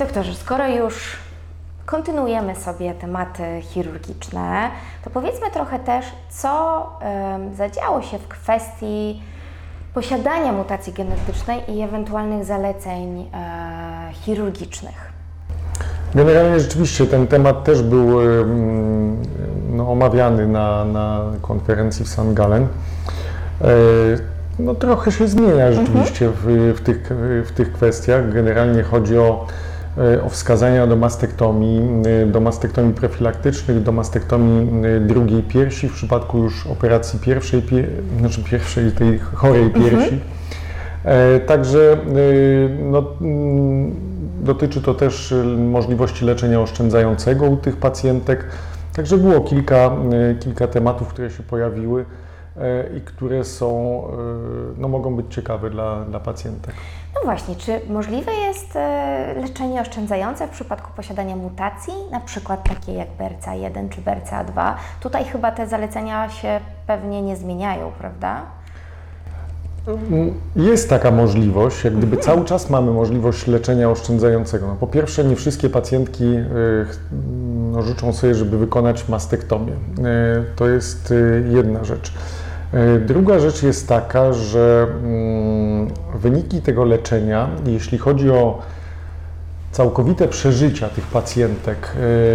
doktorze, skoro już kontynuujemy sobie tematy chirurgiczne, to powiedzmy trochę też, co zadziało się w kwestii posiadania mutacji genetycznej i ewentualnych zaleceń e, chirurgicznych. Generalnie rzeczywiście ten temat też był no, omawiany na, na konferencji w St. Gallen. E, No, trochę się zmienia rzeczywiście w, w, tych, w tych kwestiach. Generalnie chodzi o, o wskazania do mastektomii, e, do mastektomii profilaktycznych, do mastektomii e, drugiej piersi w przypadku już operacji pierwszej, pie, znaczy pierwszej tej chorej piersi. E, Także e, no, mm, dotyczy to też e, możliwości leczenia oszczędzającego u tych pacjentek. Także było kilka, e, kilka tematów, które się pojawiły e, i które są, e, no, mogą być ciekawe dla, dla pacjentek. No właśnie, czy możliwe jest e, leczenie oszczędzające w przypadku posiadania mutacji, na przykład takie jak BRCA1 czy BRCA2? Tutaj chyba te zalecenia się pewnie nie zmieniają, prawda? Mm, Jest taka możliwość, jak gdyby cały czas mamy możliwość leczenia oszczędzającego. No, po pierwsze, nie wszystkie pacjentki e, no, życzą sobie, żeby wykonać mastektomię. E, To jest jedna rzecz. E, Druga rzecz jest taka, że mm, wyniki tego leczenia, jeśli chodzi o całkowite przeżycia tych pacjentek,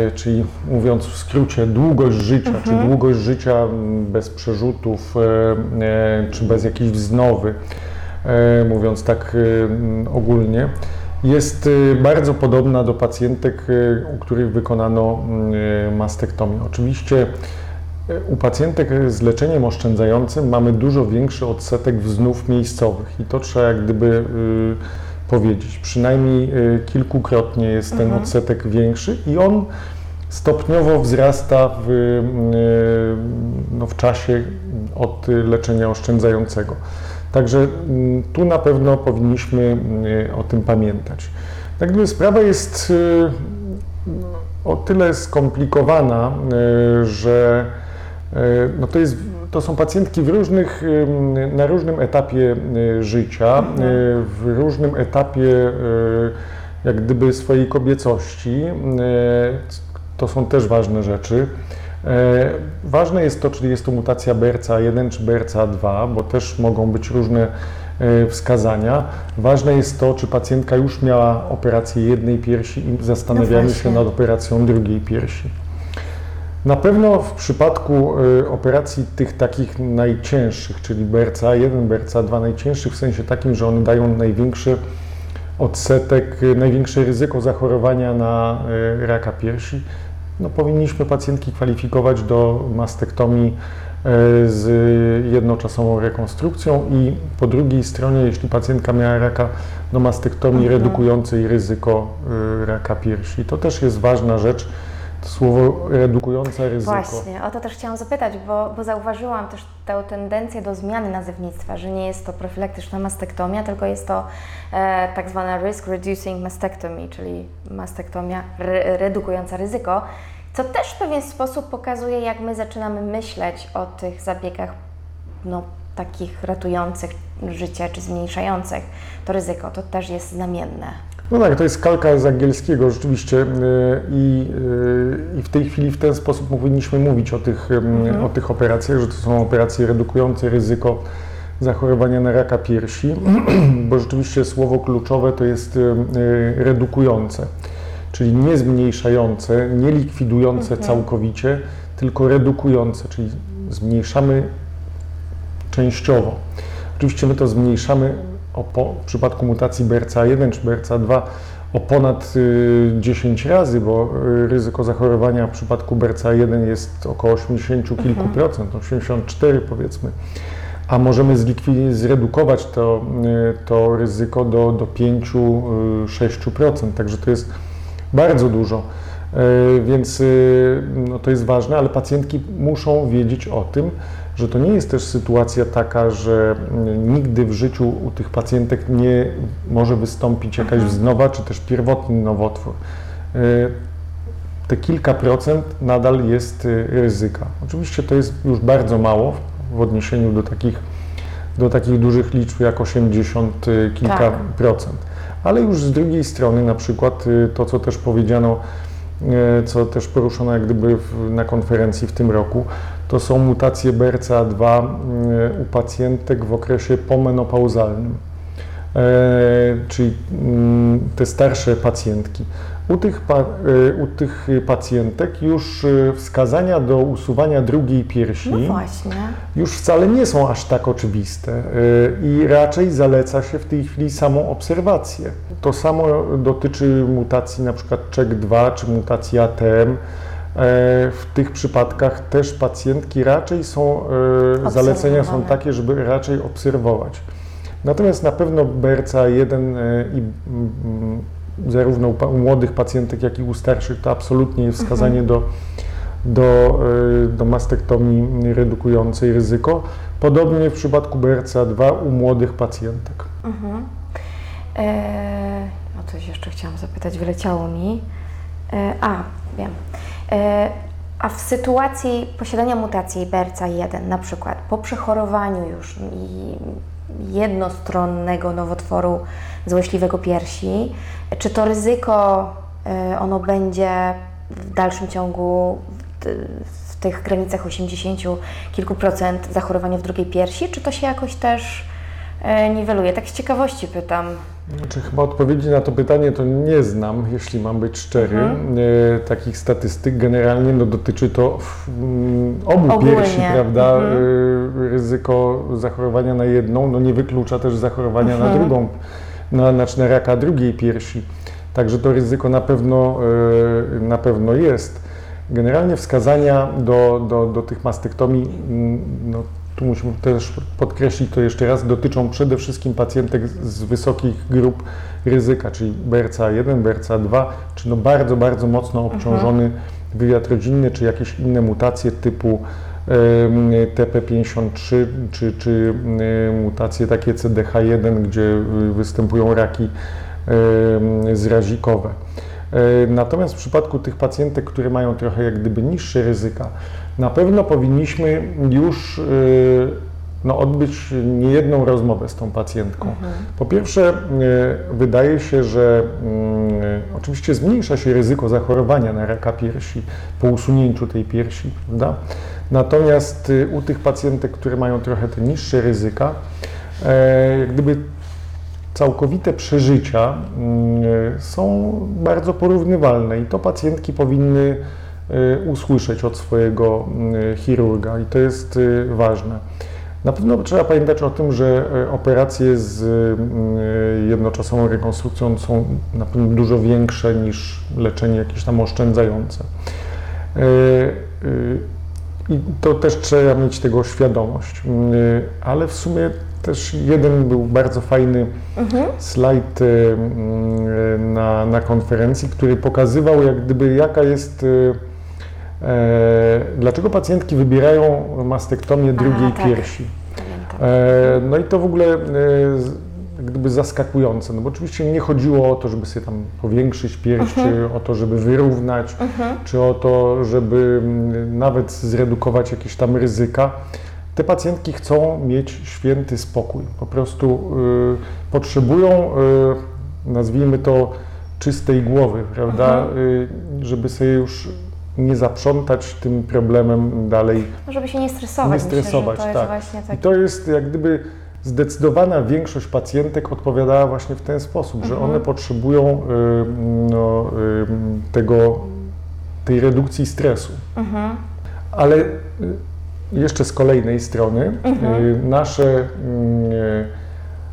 e, czyli mówiąc w skrócie, długość życia, czy długość życia m, bez przerzutów, e, czy bez jakiejś wznowy, mówiąc tak e, m, ogólnie, jest bardzo podobna do pacjentek, u których wykonano mastektomię. Oczywiście u pacjentek z leczeniem oszczędzającym mamy dużo większy odsetek wznów miejscowych i to trzeba jak gdyby y, powiedzieć. Przynajmniej y, kilkukrotnie jest ten odsetek większy i on stopniowo wzrasta w, y, no, w czasie od leczenia oszczędzającego. Także mm, tu na pewno powinniśmy o tym pamiętać. Tak gdyby sprawa jest o tyle skomplikowana, że no to, jest, to są pacjentki w różnych, na różnym etapie y, życia, y, w różnym etapie jak gdyby swojej kobiecości. To są też ważne rzeczy. E, Ważne jest to, czy jest to mutacja BRCA1 czy BRCA2, bo też mogą być różne e, wskazania. Ważne jest to, czy pacjentka już miała operację jednej piersi i zastanawiamy No się nad operacją drugiej piersi. Na pewno w przypadku e, operacji tych takich najcięższych, czyli BRCA1, BRCA2 najcięższych w sensie takim, że one dają największy odsetek, e, największe ryzyko zachorowania na e, raka piersi, no powinniśmy pacjentki kwalifikować do mastektomii z jednoczasową rekonstrukcją i po drugiej stronie, jeśli pacjentka miała raka, do mastektomii redukującej ryzyko raka piersi. To też jest ważna rzecz, słowo redukujące ryzyko. Właśnie, o to też chciałam zapytać, bo, bo zauważyłam też tę tendencję do zmiany nazewnictwa, że nie jest to profilaktyczna mastektomia, tylko jest to e, tak zwana risk reducing mastectomy, czyli mastektomia re, redukująca ryzyko, co też w pewien sposób pokazuje, jak my zaczynamy myśleć o tych zabiegach no, takich ratujących życie czy zmniejszających to ryzyko. To też jest znamienne. No tak, to jest kalka z angielskiego rzeczywiście y, i, y, i w tej chwili w ten sposób powinniśmy mówić o tych, ym, o tych operacjach, że to są operacje redukujące ryzyko zachorowania na raka piersi, bo rzeczywiście słowo kluczowe to jest y, redukujące, czyli nie zmniejszające, nie likwidujące całkowicie, tylko redukujące, czyli zmniejszamy częściowo. Oczywiście my to zmniejszamy o po, w przypadku mutacji BRCA1 czy BRCA2 o ponad y, 10 razy, bo y, ryzyko zachorowania w przypadku BRCA1 jest około 80 kilku procent, 84 powiedzmy, a możemy zredukować to, y, to ryzyko do, do 5-6%, także to jest bardzo dużo. E, Więc y, no, to jest ważne, ale pacjentki muszą wiedzieć o tym, że to nie jest też sytuacja taka, że mm, nigdy w życiu u tych pacjentek nie może wystąpić jakaś wznowa, czy też pierwotny nowotwór. E, Te kilka procent nadal jest y, ryzyka. Oczywiście to jest już bardzo mało w odniesieniu do takich, do takich dużych liczb jak 80 y, kilka Tak. procent. ale już z drugiej strony na przykład y, to, co też powiedziano, y, co też poruszono jak gdyby na konferencji w tym roku, to są mutacje BRCA2 y, u pacjentek w okresie pomenopauzalnym, e, czyli mm, te starsze pacjentki. U tych, y, u tych pacjentek już y, wskazania do usuwania drugiej piersi No już wcale nie są aż tak oczywiste y, i raczej zaleca się w tej chwili samą obserwację. To samo dotyczy mutacji przykład CZEK2 czy mutacji ATM. E, W tych przypadkach też pacjentki raczej są, zalecenia są takie, żeby raczej obserwować. Natomiast na pewno BRCA1 e, i mm, zarówno u młodych pacjentek, jak i u starszych to absolutnie jest wskazanie do, do, y, do mastektomii redukującej ryzyko. Podobnie w przypadku BRCA2 u młodych pacjentek. Mhm. E, o coś jeszcze chciałam zapytać, wyleciało mi. E, a, wiem. E, a w sytuacji posiadania mutacji BRCA1, na przykład po przechorowaniu już i jednostronnego nowotworu złośliwego piersi, czy to ryzyko e, ono będzie w dalszym ciągu w, tych granicach 80 kilku procent zachorowania w drugiej piersi, czy to się jakoś też niweluje? Tak z ciekawości pytam. Znaczy, chyba odpowiedzi na to pytanie to nie znam, jeśli mam być szczery. Mhm. E, takich statystyk generalnie no, dotyczy to mm, obu Ogólnie. piersi, prawda? Mhm. E, ryzyko zachorowania na jedną no, nie wyklucza też zachorowania na Mhm. drugą, na, znaczy na raka drugiej piersi. Także to ryzyko na pewno, e, na pewno jest. Generalnie wskazania do, do, do tych mastektomii, mm, no, tu musimy też podkreślić to jeszcze raz, dotyczą przede wszystkim pacjentek z- wysokich grup ryzyka, czyli BRCA1, BRCA2, czy no bardzo, bardzo mocno obciążony wywiad rodzinny, czy jakieś inne mutacje typu em, TP53, czy, czy mutacje takie CDH1, gdzie występują raki zrazikowe. E, Natomiast w przypadku tych pacjentek, które mają trochę jak gdyby niższe ryzyka, na pewno powinniśmy już y, no, odbyć niejedną rozmowę z tą pacjentką. Po pierwsze, y, wydaje się, że y, oczywiście zmniejsza się ryzyko zachorowania na raka piersi po usunięciu tej piersi, prawda? Natomiast y, u tych pacjentek, które mają trochę te niższe ryzyka, e, jak gdyby całkowite przeżycia mm, są bardzo porównywalne i to pacjentki powinny usłyszeć od swojego y, chirurga i to jest y, ważne. Na pewno trzeba pamiętać o tym, że y, operacje z y, jednoczasową rekonstrukcją są na pewno dużo większe niż leczenie jakieś tam oszczędzające. Y, y, I to też trzeba mieć tego świadomość. Y, Ale w sumie też jeden był bardzo fajny slajd y, y, na, na konferencji, który pokazywał jak gdyby jaka jest, y, dlaczego pacjentki wybierają mastektomię drugiej tak. piersi. E, No i to w ogóle e, gdyby zaskakujące, no bo oczywiście nie chodziło o to, żeby sobie tam powiększyć pierś, czy o to, żeby wyrównać, czy o to, żeby nawet zredukować jakieś tam ryzyka. Te pacjentki chcą mieć święty spokój. Po prostu y, potrzebują, y, nazwijmy to, czystej głowy, prawda? Y, żeby sobie już nie zaprzątać tym problemem dalej No, żeby się nie stresować. nie stresować, Myślę, tak. właśnie I to jest jak gdyby zdecydowana większość pacjentek odpowiadała właśnie w ten sposób, że one potrzebują y, no, y, tego, tej redukcji stresu. Mhm. Ale y, jeszcze z kolejnej strony y, nasze, y,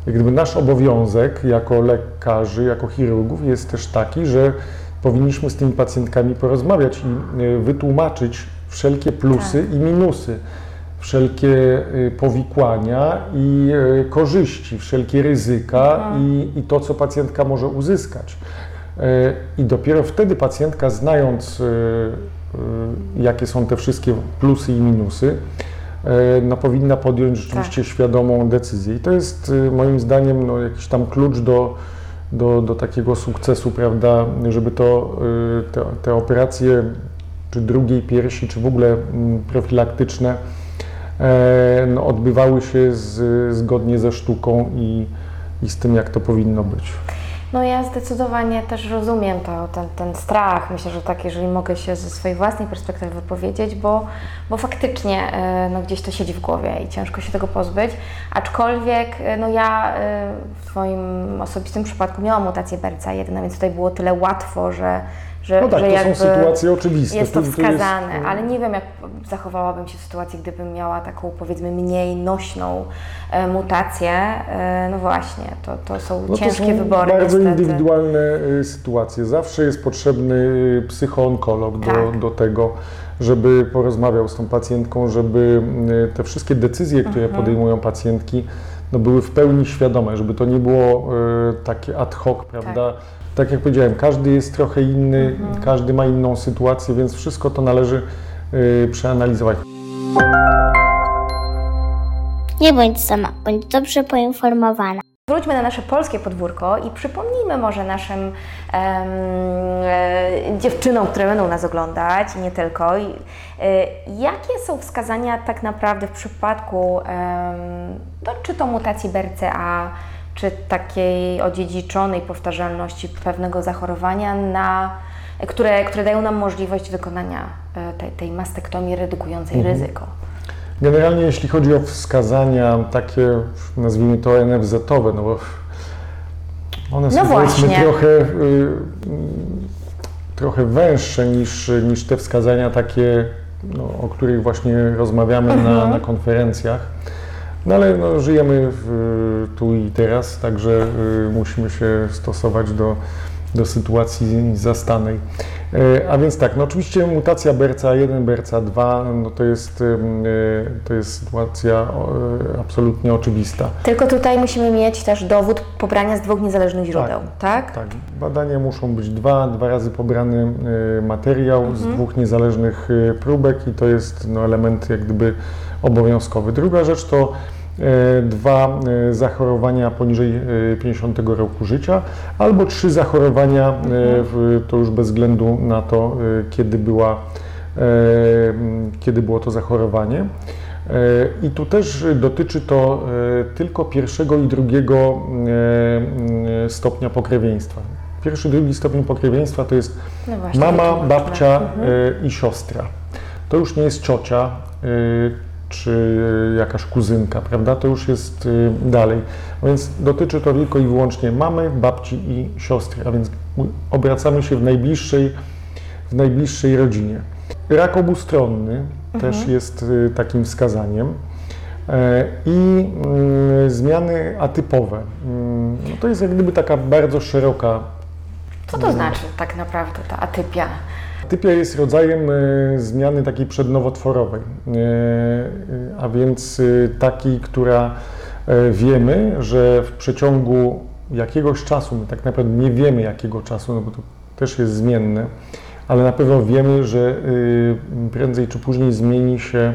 jak gdyby nasz obowiązek jako lekarzy, jako chirurgów jest też taki, że powinniśmy z tymi pacjentkami porozmawiać i y, wytłumaczyć wszelkie plusy i minusy, wszelkie y, powikłania i y, korzyści, wszelkie ryzyka i, i to, co pacjentka może uzyskać. I dopiero wtedy pacjentka, znając, jakie są te wszystkie plusy i minusy, no, powinna podjąć rzeczywiście świadomą decyzję. I to jest moim zdaniem no, jakiś tam klucz do, do, do takiego sukcesu, prawda, żeby to, e, te, te operacje, czy drugiej piersi, czy w ogóle mm, profilaktyczne, e, no, odbywały się z, zgodnie ze sztuką i, i z tym, jak to powinno być. No ja zdecydowanie też rozumiem to, ten, ten strach. Myślę, że tak, jeżeli mogę się ze swojej własnej perspektywy wypowiedzieć, bo, bo faktycznie e, no, gdzieś to siedzi w głowie i ciężko się tego pozbyć. Aczkolwiek e, no, ja e, w swoim osobistym przypadku miałam mutację BRCA1, więc tutaj było tyle łatwo, że, że, No tak, że to są sytuacje oczywiste. jest to wskazane, jest- ale nie wiem, jak zachowałabym się w sytuacji, gdybym miała taką powiedzmy mniej nośną e, mutację. E, no właśnie, to, to są No to ciężkie są wybory. bardzo niestety. indywidualne y, sytuacje. Zawsze jest potrzebny y, psychoonkolog do, Tak. do tego, żeby porozmawiał z tą pacjentką, żeby y, te wszystkie decyzje, które Mhm. podejmują pacjentki, no były w pełni świadome, żeby to nie było y, takie ad hoc, prawda? Tak. Jak powiedziałem, każdy jest trochę inny, Mhm. każdy ma inną sytuację, więc wszystko to należy y, przeanalizować. Nie bądź sama, bądź dobrze poinformowana. Wróćmy na nasze polskie podwórko i przypomnijmy może naszym em, e, dziewczynom, które będą nas oglądać i nie tylko, i, e, jakie są wskazania tak naprawdę w przypadku em, no, czy to mutacji BRCA, czy takiej odziedziczonej powtarzalności pewnego zachorowania, na, które, które dają nam możliwość wykonania e, tej, tej mastektomii redukującej ryzyko. Generalnie jeśli chodzi o wskazania takie, nazwijmy to NFZ-owe, no bo one są No powiedzmy trochę, y, trochę węższe niż, niż te wskazania takie, no, o których właśnie rozmawiamy na, Mhm. na konferencjach. No ale no, żyjemy w, tu i teraz, także y, musimy się stosować do, do sytuacji zastanej. E, A więc tak, no oczywiście mutacja BRCA1, BRCA2, no to jest, y, to jest sytuacja y, absolutnie oczywista. Tylko tutaj musimy mieć też dowód pobrania z dwóch niezależnych źródeł, tak? Tak, badania muszą być dwa, dwa razy pobrany y, materiał z dwóch niezależnych y, próbek i to jest no, element jak gdyby obowiązkowy. Druga rzecz to y, dwa y, zachorowania poniżej y, 50 roku życia albo trzy zachorowania, w, to już bez względu na to, kiedy, była, kiedy było to zachorowanie. E, I tu też dotyczy to e, tylko pierwszego i drugiego e, e, stopnia pokrewieństwa. Pierwszy, drugi stopień pokrewieństwa to jest No właśnie, mama, babcia e, i siostra. To już nie jest ciocia e, czy jakaś kuzynka, prawda? To już jest e, dalej. Więc dotyczy to tylko i wyłącznie mamy, babci i siostry, a więc obracamy się w najbliższej, w najbliższej rodzinie. Rak obustronny też jest y, takim wskazaniem. E, I mm, zmiany atypowe. Mm, no to jest jak gdyby taka bardzo szeroka. Co to znaczy tak naprawdę ta atypia? Atypia jest rodzajem e, zmiany takiej przednowotworowej, e, e, a więc takiej, która wiemy, że w przeciągu jakiegoś czasu, my tak naprawdę nie wiemy jakiego czasu, no bo to też jest zmienne, ale na pewno wiemy, że prędzej czy później zmieni się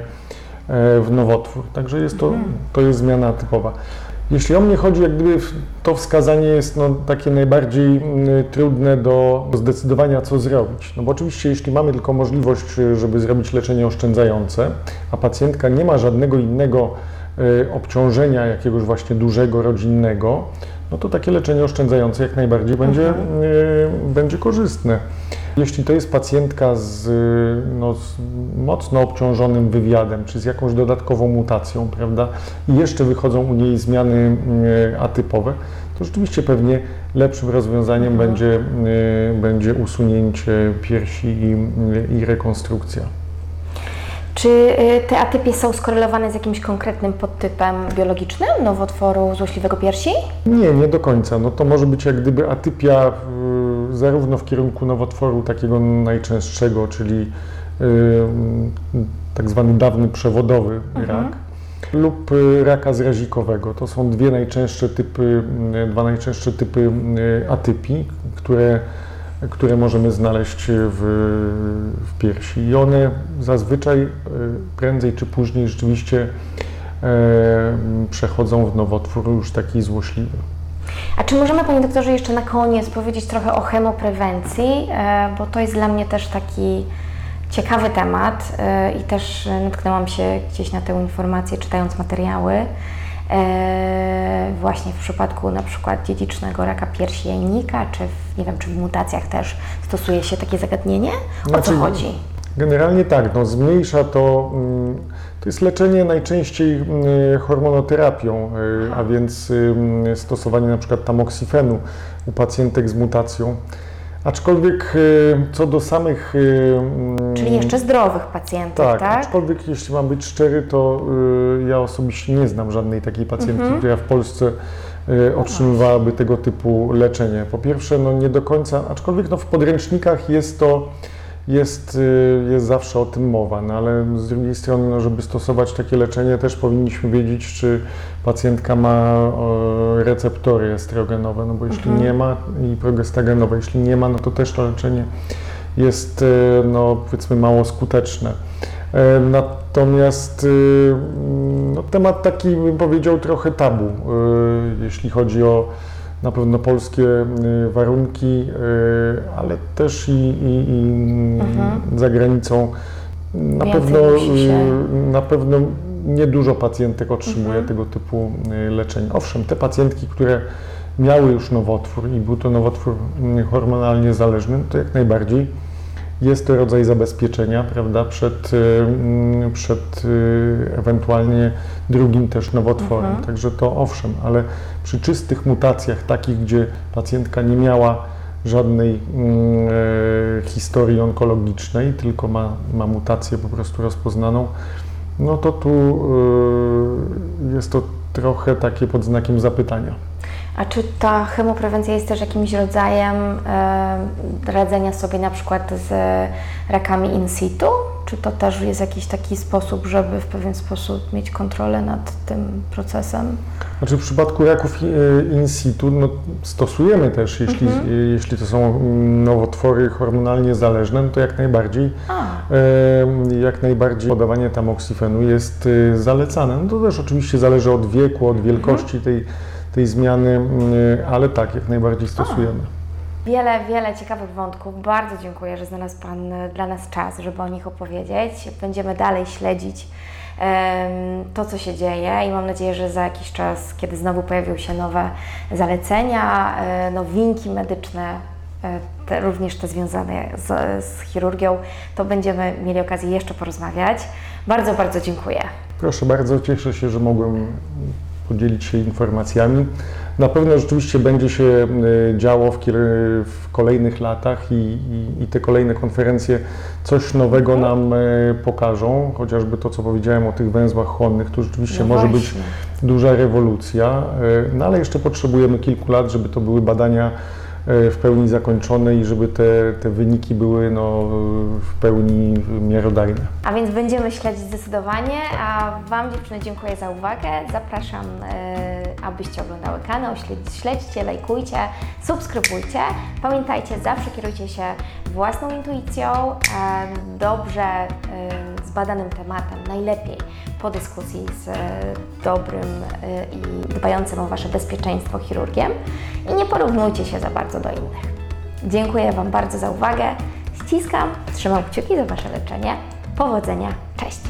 w nowotwór. Także jest to, to jest zmiana typowa. Jeśli o mnie chodzi, jak gdyby to wskazanie jest no, takie najbardziej mm, trudne do do zdecydowania, co zrobić. No bo oczywiście, jeśli mamy tylko możliwość, y, żeby zrobić leczenie oszczędzające, a pacjentka nie ma żadnego innego y, obciążenia jakiegoś właśnie dużego, rodzinnego, no to takie leczenie oszczędzające jak najbardziej będzie, y, będzie korzystne. Jeśli to jest pacjentka z, y, no, z mocno obciążonym wywiadem, czy z jakąś dodatkową mutacją, prawda, i jeszcze wychodzą u niej zmiany y, atypowe, to rzeczywiście pewnie lepszym rozwiązaniem będzie, y, będzie usunięcie piersi i, i rekonstrukcja. Czy y, te atypie są skorelowane z jakimś konkretnym podtypem biologicznym nowotworu złośliwego piersi? Nie, nie do końca. No to może być jak gdyby atypia y, zarówno w kierunku nowotworu takiego najczęstszego, czyli y, tak zwany dawny przewodowy rak, lub y, raka zrazikowego. To są dwie najczęstsze typy, y, dwa najczęstsze typy atypii, które, które możemy znaleźć w, w piersi. I one zazwyczaj prędzej czy później rzeczywiście e, przechodzą w nowotwór już taki złośliwy. A czy możemy, Panie Doktorze, jeszcze na koniec powiedzieć trochę o chemoprewencji, E, bo to jest dla mnie też taki ciekawy temat e, i też natknęłam się gdzieś na tę informację czytając materiały. e, właśnie w przypadku na przykład dziedzicznego raka piersi jajnika, czy w, nie wiem, czy w mutacjach też stosuje się takie zagadnienie? O Znaczy, co chodzi? Generalnie tak, no, zmniejsza to, mm, to jest leczenie najczęściej mm, hormonoterapią, y, a więc stosowanie przykład tamoksifenu u pacjentek z mutacją. Aczkolwiek y, co do samych... mm, Czyli jeszcze zdrowych pacjentów, tak, tak? aczkolwiek jeśli mam być szczery, to y, ja osobiście nie znam żadnej takiej pacjentki, Mhm. która w Polsce y, otrzymywałaby tego typu leczenie. Po pierwsze, no nie do końca, aczkolwiek no, w podręcznikach jest to, jest, y, jest zawsze o tym mowa, no, ale z drugiej strony, no, żeby stosować takie leczenie, też powinniśmy wiedzieć, czy pacjentka ma receptory estrogenowe, no bo jeśli Mhm. nie ma i progestagenowe, jeśli nie ma, no to też to leczenie jest, e, no, powiedzmy, mało skuteczne. E, Natomiast e, no, temat taki, bym powiedział, trochę tabu, jeśli chodzi o na pewno polskie e, warunki, e, ale też i, i, i Mhm. za granicą. Na Więcej pewno, się- e, na pewno niedużo pacjentek otrzymuje Mhm. tego typu leczeń. Owszem, te pacjentki, które miały już nowotwór i był to nowotwór hormonalnie zależny, to jak najbardziej jest to rodzaj zabezpieczenia, prawda, przed, y, mm, przed y, ewentualnie drugim też nowotworem. Mhm. Także to owszem, ale przy czystych mutacjach, takich, gdzie pacjentka nie miała żadnej mm, e, historii onkologicznej, tylko ma, ma mutację po prostu rozpoznaną, no to tu y, jest to trochę takie pod znakiem zapytania. A czy ta chemoprewencja jest też jakimś rodzajem e, radzenia sobie na przykład z rakami in situ? Czy to też jest jakiś taki sposób, żeby w pewien sposób mieć kontrolę nad tym procesem? Znaczy w przypadku raków e, in situ no, stosujemy też, jeśli, Mhm. e, jeśli to są nowotwory hormonalnie zależne, no to jak najbardziej, e, jak najbardziej podawanie tamoksifenu jest zalecane. No to też oczywiście zależy od wieku, od wielkości tej, tej zmiany, ale tak, jak najbardziej stosujemy. Wiele, wiele ciekawych wątków. Bardzo dziękuję, że znalazł Pan e, dla nas czas, żeby o nich opowiedzieć. Będziemy dalej śledzić to, co się dzieje i mam nadzieję, że za jakiś czas, kiedy znowu pojawią się nowe zalecenia, e, nowinki medyczne, e, te, również te związane z, z chirurgią, to będziemy mieli okazję jeszcze porozmawiać. Bardzo, bardzo dziękuję. Proszę bardzo, cieszę się, że mogłem podzielić się informacjami. Na pewno rzeczywiście będzie się e, działo w, w kolejnych latach i, i, i te kolejne konferencje coś nowego nam e, pokażą, chociażby to, co powiedziałem o tych węzłach chłonnych, to rzeczywiście No może być duża rewolucja, e, no ale jeszcze potrzebujemy kilku lat, żeby to były badania w pełni zakończone i żeby te, te wyniki były no, w pełni miarodajne. A więc będziemy śledzić zdecydowanie, a Wam dziewczyny dziękuję za uwagę. Zapraszam, e, abyście oglądały kanał, śledź- śledźcie, lajkujcie, subskrybujcie. Pamiętajcie, zawsze kierujcie się własną intuicją, e, dobrze e, zbadanym tematem, najlepiej po dyskusji z e, dobrym e, i dbającym o Wasze bezpieczeństwo chirurgiem i nie porównujcie się za bardzo do innych. Dziękuję Wam bardzo za uwagę. Ściskam, trzymam kciuki za Wasze leczenie. Powodzenia, cześć!